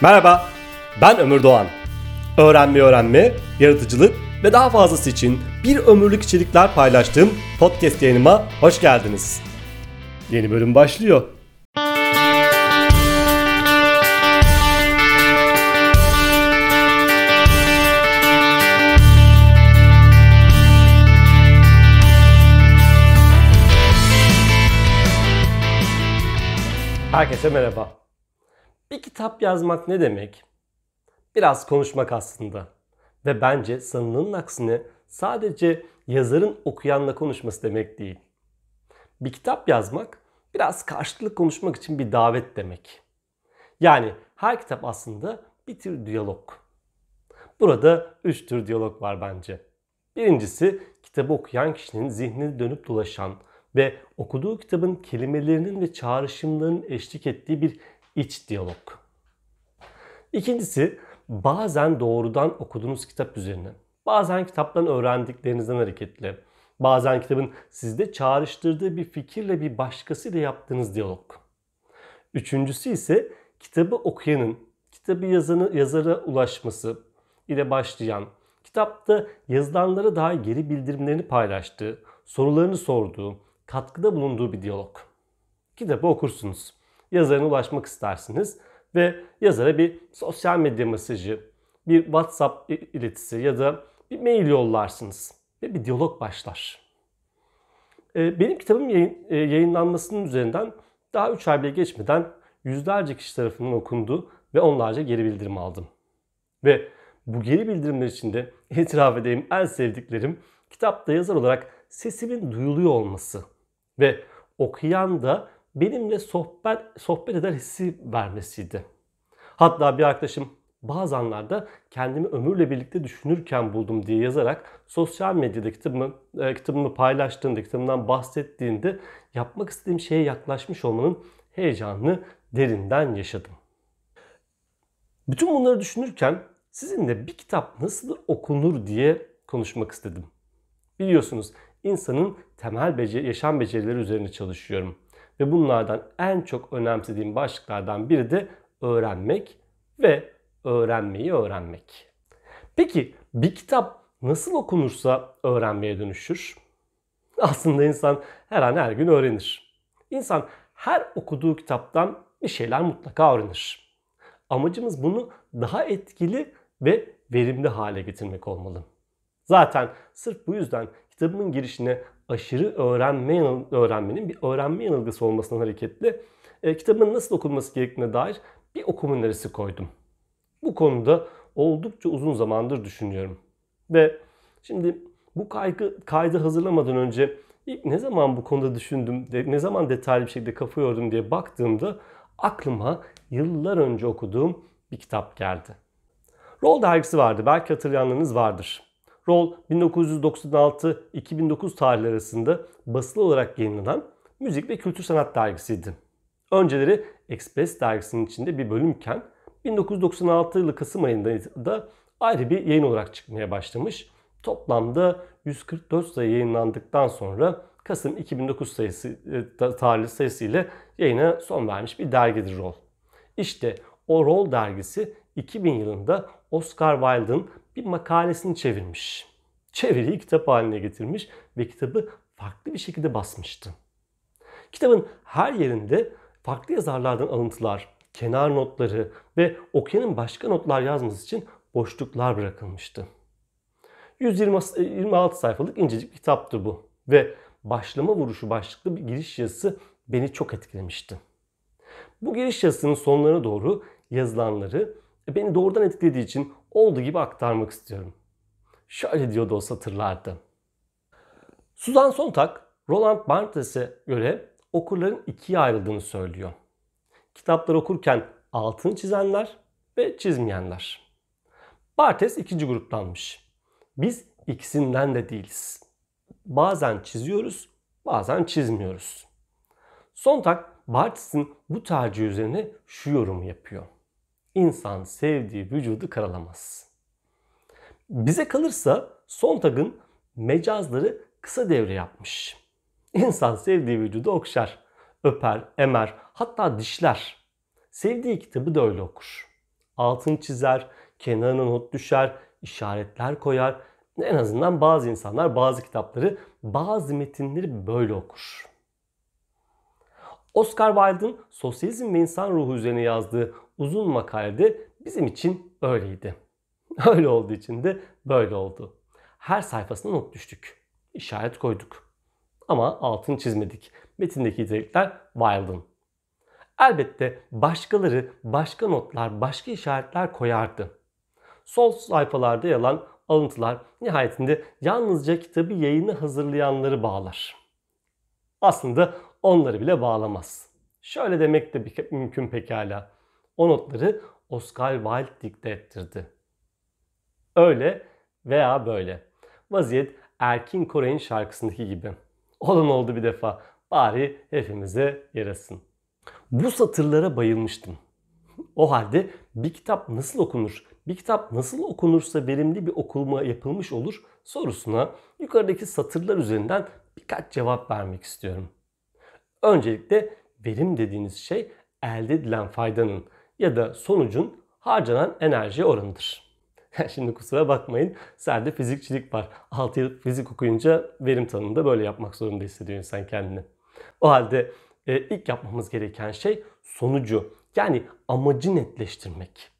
Merhaba, ben Ömür Doğan. Öğrenme öğrenme, yaratıcılık ve daha fazlası için bir ömürlük içerikler paylaştığım podcast yayınıma hoş geldiniz. Yeni bölüm başlıyor. Herkese merhaba. Bir kitap yazmak ne demek? Biraz konuşmak aslında. Ve bence sanılanın aksine sadece yazarın okuyanla konuşması demek değil. Bir kitap yazmak biraz karşılıklı konuşmak için bir davet demek. Yani her kitap aslında bir tür diyalog. Burada üç tür diyalog var bence. Birincisi kitabı okuyan kişinin zihnine dönüp dolaşan ve okuduğu kitabın kelimelerinin ve çağrışımlarının eşlik ettiği bir iç diyalog. İkincisi bazen doğrudan okuduğunuz kitap üzerine, bazen kitaptan öğrendiklerinizden hareketle, bazen kitabın sizde çağrıştırdığı bir fikirle bir başkasıyla yaptığınız diyalog. Üçüncüsü ise kitabı okuyanın, kitabı yazanı, yazara ulaşması ile başlayan, kitapta yazılanlara dair geri bildirimlerini paylaştığı, sorularını sorduğu, katkıda bulunduğu bir diyalog. Kitabı okursunuz. Yazarına ulaşmak istersiniz ve yazara bir sosyal medya mesajı, bir WhatsApp iletisi ya da bir mail yollarsınız ve bir diyalog başlar. Ee, benim kitabım e, yayınlanmasının üzerinden daha 3 ay bile geçmeden yüzlerce kişi tarafından okundu ve onlarca geri bildirim aldım. Ve bu geri bildirimler içinde itiraf edeyim en sevdiklerim kitapta yazar olarak sesimin duyuluyor olması ve okuyan da benimle sohbet sohbet eder hissi vermesiydi. Hatta bir arkadaşım bazı anlarda kendimi ömürle birlikte düşünürken buldum diye yazarak sosyal medyada kitabımı, e, kitabımı paylaştığında, kitabımdan bahsettiğinde yapmak istediğim şeye yaklaşmış olmanın heyecanını derinden yaşadım. Bütün bunları düşünürken sizinle bir kitap nasıl okunur diye konuşmak istedim. Biliyorsunuz insanın temel beceri, yaşam becerileri üzerine çalışıyorum. Ve bunlardan en çok önemsediğim başlıklardan biri de öğrenmek ve öğrenmeyi öğrenmek. Peki bir kitap nasıl okunursa öğrenmeye dönüşür? Aslında insan her an her gün öğrenir. İnsan her okuduğu kitaptan bir şeyler mutlaka öğrenir. Amacımız bunu daha etkili ve verimli hale getirmek olmalı. Zaten sırf bu yüzden kitabımın girişine aşırı öğrenme öğrenmenin bir öğrenme yanılgısı olmasından hareketle e, kitabın nasıl okunması gerektiğine dair bir okuma önerisi koydum. Bu konuda oldukça uzun zamandır düşünüyorum. Ve şimdi bu kaygı, kaydı hazırlamadan önce ilk ne zaman bu konuda düşündüm, ne zaman detaylı bir şekilde kafa yordum diye baktığımda aklıma yıllar önce okuduğum bir kitap geldi. Roll dergisi vardı. Belki hatırlayanlarınız vardır. Roll 1996-2009 tarihleri arasında basılı olarak yayınlanan müzik ve kültür sanat dergisiydi. Önceleri Express dergisinin içinde bir bölümken 1996 yılı Kasım ayında da ayrı bir yayın olarak çıkmaya başlamış. Toplamda 144 sayı yayınlandıktan sonra Kasım 2009 sayısı e, tarihli sayısı ile yayına son vermiş bir dergidir Roll. İşte o Roll dergisi 2000 yılında Oscar Wilde'ın bir makalesini çevirmiş. Çeviriyi kitap haline getirmiş ve kitabı farklı bir şekilde basmıştı. Kitabın her yerinde farklı yazarlardan alıntılar, kenar notları ve okuyanın başka notlar yazması için boşluklar bırakılmıştı. 126 sayfalık incecik bir kitaptı bu ve başlama vuruşu başlıklı bir giriş yazısı beni çok etkilemişti. Bu giriş yazısının sonlarına doğru yazılanları beni doğrudan etkilediği için olduğu gibi aktarmak istiyorum. Şöyle diyordu o satırlarda. Susan Sontag, Roland Barthes'e göre okurların ikiye ayrıldığını söylüyor. Kitapları okurken altını çizenler ve çizmeyenler. Barthes ikinci gruptanmış. Biz ikisinden de değiliz. Bazen çiziyoruz, bazen çizmiyoruz. Sontag, Barthes'in bu tercih üzerine şu yorumu yapıyor. İnsan sevdiği vücudu karalamaz. Bize kalırsa Sontag'ın mecazları kısa devre yapmış. İnsan sevdiği vücudu okşar, öper, emer, hatta dişler. Sevdiği kitabı da öyle okur. altın çizer, kenarına not düşer, işaretler koyar. En azından bazı insanlar bazı kitapları, bazı metinleri böyle okur. Oscar Wilde'ın sosyalizm ve insan ruhu üzerine yazdığı uzun makalede bizim için öyleydi. Öyle olduğu için de böyle oldu. Her sayfasına not düştük. İşaret koyduk. Ama altını çizmedik. Metindeki nitelikler Wilde'ın. Elbette başkaları başka notlar, başka işaretler koyardı. Sol sayfalarda yalan alıntılar nihayetinde yalnızca kitabı yayını hazırlayanları bağlar. Aslında onları bile bağlamaz. Şöyle demek de mümkün pekala. O notları Oscar Wilde dikte ettirdi. Öyle veya böyle. Vaziyet Erkin Koray'ın şarkısındaki gibi. Olan oldu bir defa. Bari hepimize yarasın. Bu satırlara bayılmıştım. O halde bir kitap nasıl okunur? Bir kitap nasıl okunursa verimli bir okuma yapılmış olur sorusuna yukarıdaki satırlar üzerinden birkaç cevap vermek istiyorum. Öncelikle verim dediğiniz şey elde edilen faydanın ya da sonucun harcanan enerji oranıdır. Şimdi kusura bakmayın. Serde fizikçilik var. 6 yıl fizik okuyunca verim tanımında böyle yapmak zorunda hissediyor insan kendini. O halde e, ilk yapmamız gereken şey sonucu yani amacı netleştirmek.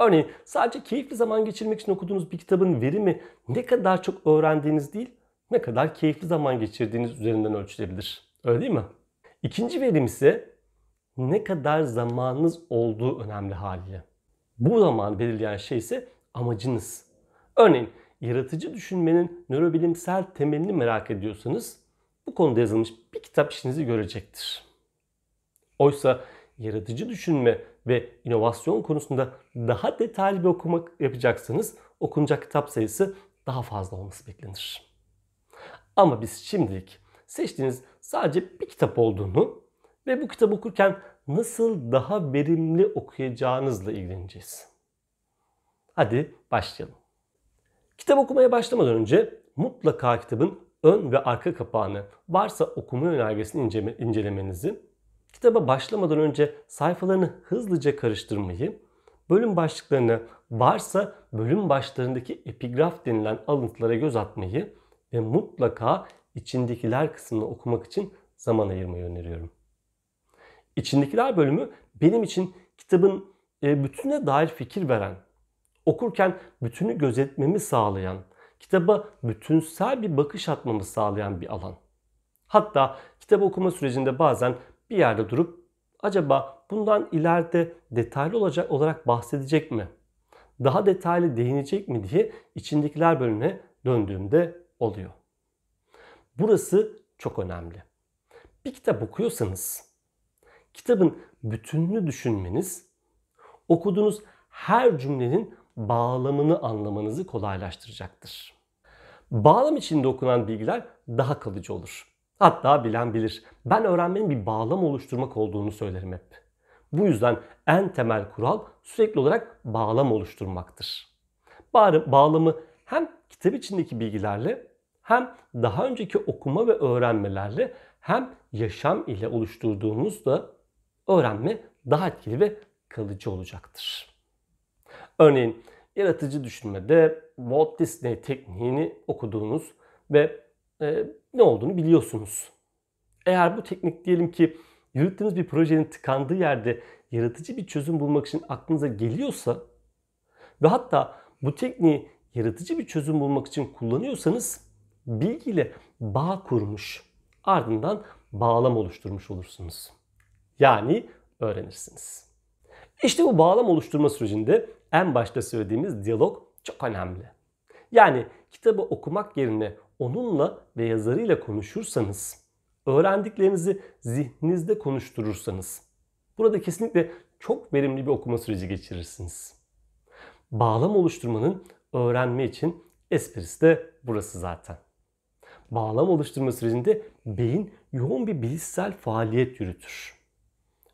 Örneğin sadece keyifli zaman geçirmek için okuduğunuz bir kitabın verimi ne kadar çok öğrendiğiniz değil, ne kadar keyifli zaman geçirdiğiniz üzerinden ölçülebilir. Öyle değil mi? İkinci verim ise ne kadar zamanınız olduğu önemli haliyle. Bu zaman belirleyen şey ise amacınız. Örneğin yaratıcı düşünmenin nörobilimsel temelini merak ediyorsanız bu konuda yazılmış bir kitap işinizi görecektir. Oysa yaratıcı düşünme ve inovasyon konusunda daha detaylı bir okuma yapacaksanız okunacak kitap sayısı daha fazla olması beklenir. Ama biz şimdilik seçtiğiniz sadece bir kitap olduğunu ve bu kitabı okurken nasıl daha verimli okuyacağınızla ilgileneceğiz. Hadi başlayalım. Kitap okumaya başlamadan önce mutlaka kitabın ön ve arka kapağını varsa okuma önergesini incelemenizi, kitaba başlamadan önce sayfalarını hızlıca karıştırmayı, bölüm başlıklarını varsa bölüm başlarındaki epigraf denilen alıntılara göz atmayı ve mutlaka içindekiler kısmını okumak için zaman ayırmayı öneriyorum. İçindekiler bölümü benim için kitabın e, bütüne dair fikir veren, okurken bütünü gözetmemi sağlayan, kitaba bütünsel bir bakış atmamı sağlayan bir alan. Hatta kitap okuma sürecinde bazen bir yerde durup acaba bundan ileride detaylı olacak olarak bahsedecek mi? Daha detaylı değinecek mi diye içindekiler bölümüne döndüğümde oluyor. Burası çok önemli. Bir kitap okuyorsanız kitabın bütününü düşünmeniz, okuduğunuz her cümlenin bağlamını anlamanızı kolaylaştıracaktır. Bağlam içinde okunan bilgiler daha kalıcı olur. Hatta bilen bilir. Ben öğrenmenin bir bağlam oluşturmak olduğunu söylerim hep. Bu yüzden en temel kural sürekli olarak bağlam oluşturmaktır. Bağlamı hem kitap içindeki bilgilerle hem daha önceki okuma ve öğrenmelerle hem yaşam ile oluşturduğumuzda öğrenme daha etkili ve kalıcı olacaktır. Örneğin yaratıcı düşünmede Walt Disney tekniğini okuduğunuz ve e, ne olduğunu biliyorsunuz. Eğer bu teknik diyelim ki yürüttüğünüz bir projenin tıkandığı yerde yaratıcı bir çözüm bulmak için aklınıza geliyorsa ve hatta bu tekniği yaratıcı bir çözüm bulmak için kullanıyorsanız bilgiyle bağ kurmuş ardından bağlam oluşturmuş olursunuz. Yani öğrenirsiniz. İşte bu bağlam oluşturma sürecinde en başta söylediğimiz diyalog çok önemli. Yani kitabı okumak yerine onunla ve yazarıyla konuşursanız, öğrendiklerinizi zihninizde konuşturursanız, burada kesinlikle çok verimli bir okuma süreci geçirirsiniz. Bağlam oluşturmanın öğrenme için esprisi de burası zaten. Bağlam oluşturma sürecinde beyin yoğun bir bilişsel faaliyet yürütür.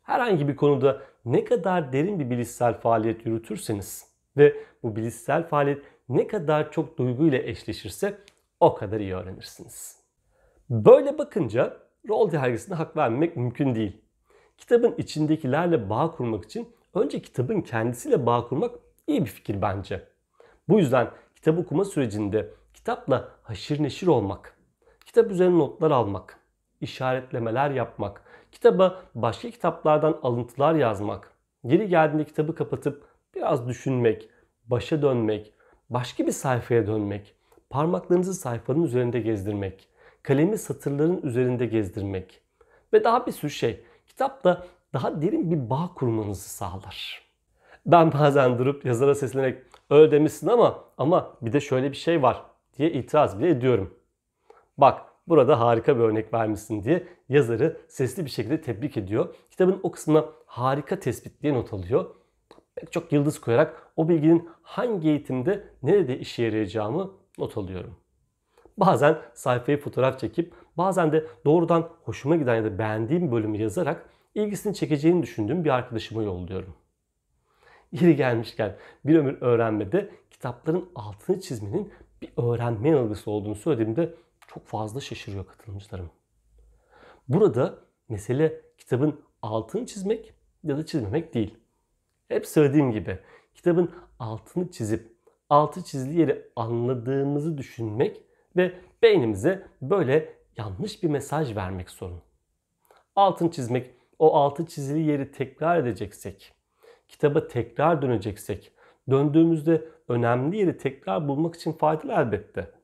Herhangi bir konuda ne kadar derin bir bilişsel faaliyet yürütürseniz ve bu bilişsel faaliyet ne kadar çok duyguyla eşleşirse o kadar iyi öğrenirsiniz. Böyle bakınca rol dergisine hak vermemek mümkün değil. Kitabın içindekilerle bağ kurmak için önce kitabın kendisiyle bağ kurmak iyi bir fikir bence. Bu yüzden kitap okuma sürecinde kitapla haşır neşir olmak, kitap üzerine notlar almak, işaretlemeler yapmak, kitaba başka kitaplardan alıntılar yazmak, geri geldiğinde kitabı kapatıp biraz düşünmek, başa dönmek, başka bir sayfaya dönmek, parmaklarınızı sayfanın üzerinde gezdirmek, kalemi satırların üzerinde gezdirmek ve daha bir sürü şey kitapla daha derin bir bağ kurmanızı sağlar. Ben bazen durup yazara seslenerek öyle demişsin ama ama bir de şöyle bir şey var diye itiraz bile ediyorum. Bak burada harika bir örnek vermişsin diye yazarı sesli bir şekilde tebrik ediyor. Kitabın o kısmına harika tespit diye not alıyor. Pek çok yıldız koyarak o bilginin hangi eğitimde nerede işe yarayacağımı not alıyorum. Bazen sayfayı fotoğraf çekip bazen de doğrudan hoşuma giden ya da beğendiğim bölümü yazarak ilgisini çekeceğini düşündüğüm bir arkadaşıma yolluyorum. Yeri gelmişken bir ömür öğrenmede kitapların altını çizmenin bir öğrenme yanılgısı olduğunu söylediğimde çok fazla şaşırıyor katılımcılarım. Burada mesele kitabın altını çizmek ya da çizmemek değil. Hep söylediğim gibi kitabın altını çizip altı çizili yeri anladığımızı düşünmek ve beynimize böyle yanlış bir mesaj vermek sorun. Altın çizmek, o altı çizili yeri tekrar edeceksek, kitaba tekrar döneceksek, döndüğümüzde önemli yeri tekrar bulmak için faydalı elbette.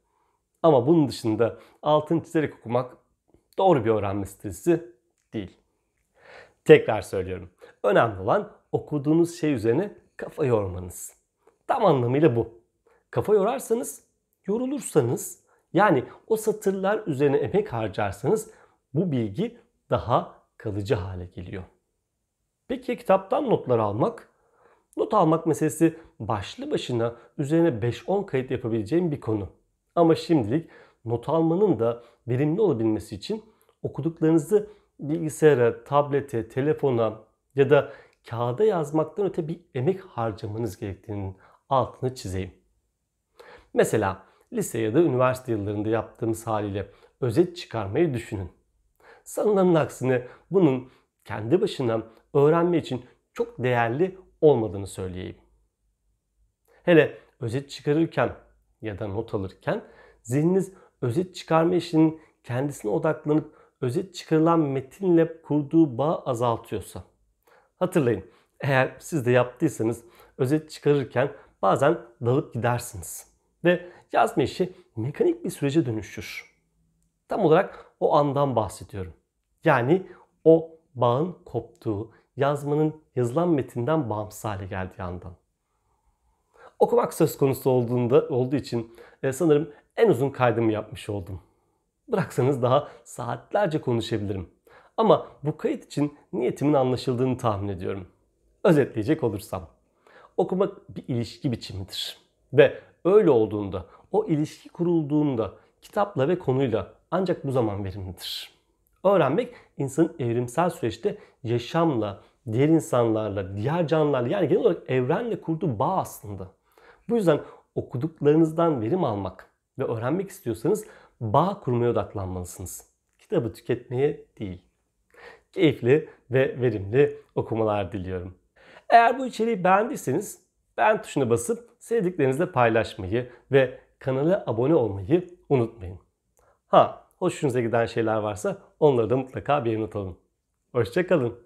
Ama bunun dışında altın çizerek okumak doğru bir öğrenme stratejisi değil. Tekrar söylüyorum. Önemli olan okuduğunuz şey üzerine kafa yormanız. Tam anlamıyla bu. Kafa yorarsanız, yorulursanız yani o satırlar üzerine emek harcarsanız bu bilgi daha kalıcı hale geliyor. Peki kitaptan notlar almak? Not almak meselesi başlı başına üzerine 5-10 kayıt yapabileceğim bir konu. Ama şimdilik not almanın da verimli olabilmesi için okuduklarınızı bilgisayara, tablete, telefona ya da kağıda yazmaktan öte bir emek harcamanız gerektiğinin altını çizeyim. Mesela lise ya da üniversite yıllarında yaptığımız haliyle özet çıkarmayı düşünün. Sanılanın aksine bunun kendi başına öğrenme için çok değerli olmadığını söyleyeyim. Hele özet çıkarırken ya da not alırken zihniniz özet çıkarma işinin kendisine odaklanıp özet çıkarılan metinle kurduğu bağ azaltıyorsa. Hatırlayın eğer siz de yaptıysanız özet çıkarırken bazen dalıp gidersiniz. Ve yazma işi mekanik bir sürece dönüşür. Tam olarak o andan bahsediyorum. Yani o bağın koptuğu, yazmanın yazılan metinden bağımsız hale geldiği andan. Okumak söz konusu olduğunda olduğu için e, sanırım en uzun kaydımı yapmış oldum. Bıraksanız daha saatlerce konuşabilirim. Ama bu kayıt için niyetimin anlaşıldığını tahmin ediyorum. Özetleyecek olursam. Okumak bir ilişki biçimidir. Ve öyle olduğunda, o ilişki kurulduğunda kitapla ve konuyla ancak bu zaman verimlidir. Öğrenmek insanın evrimsel süreçte yaşamla, diğer insanlarla, diğer canlılarla yani genel olarak evrenle kurduğu bağ aslında. Bu yüzden okuduklarınızdan verim almak ve öğrenmek istiyorsanız bağ kurmaya odaklanmalısınız. Kitabı tüketmeye değil. Keyifli ve verimli okumalar diliyorum. Eğer bu içeriği beğendiyseniz beğen tuşuna basıp sevdiklerinizle paylaşmayı ve kanala abone olmayı unutmayın. Ha, hoşunuza giden şeyler varsa onları da mutlaka bir not alın. Hoşçakalın.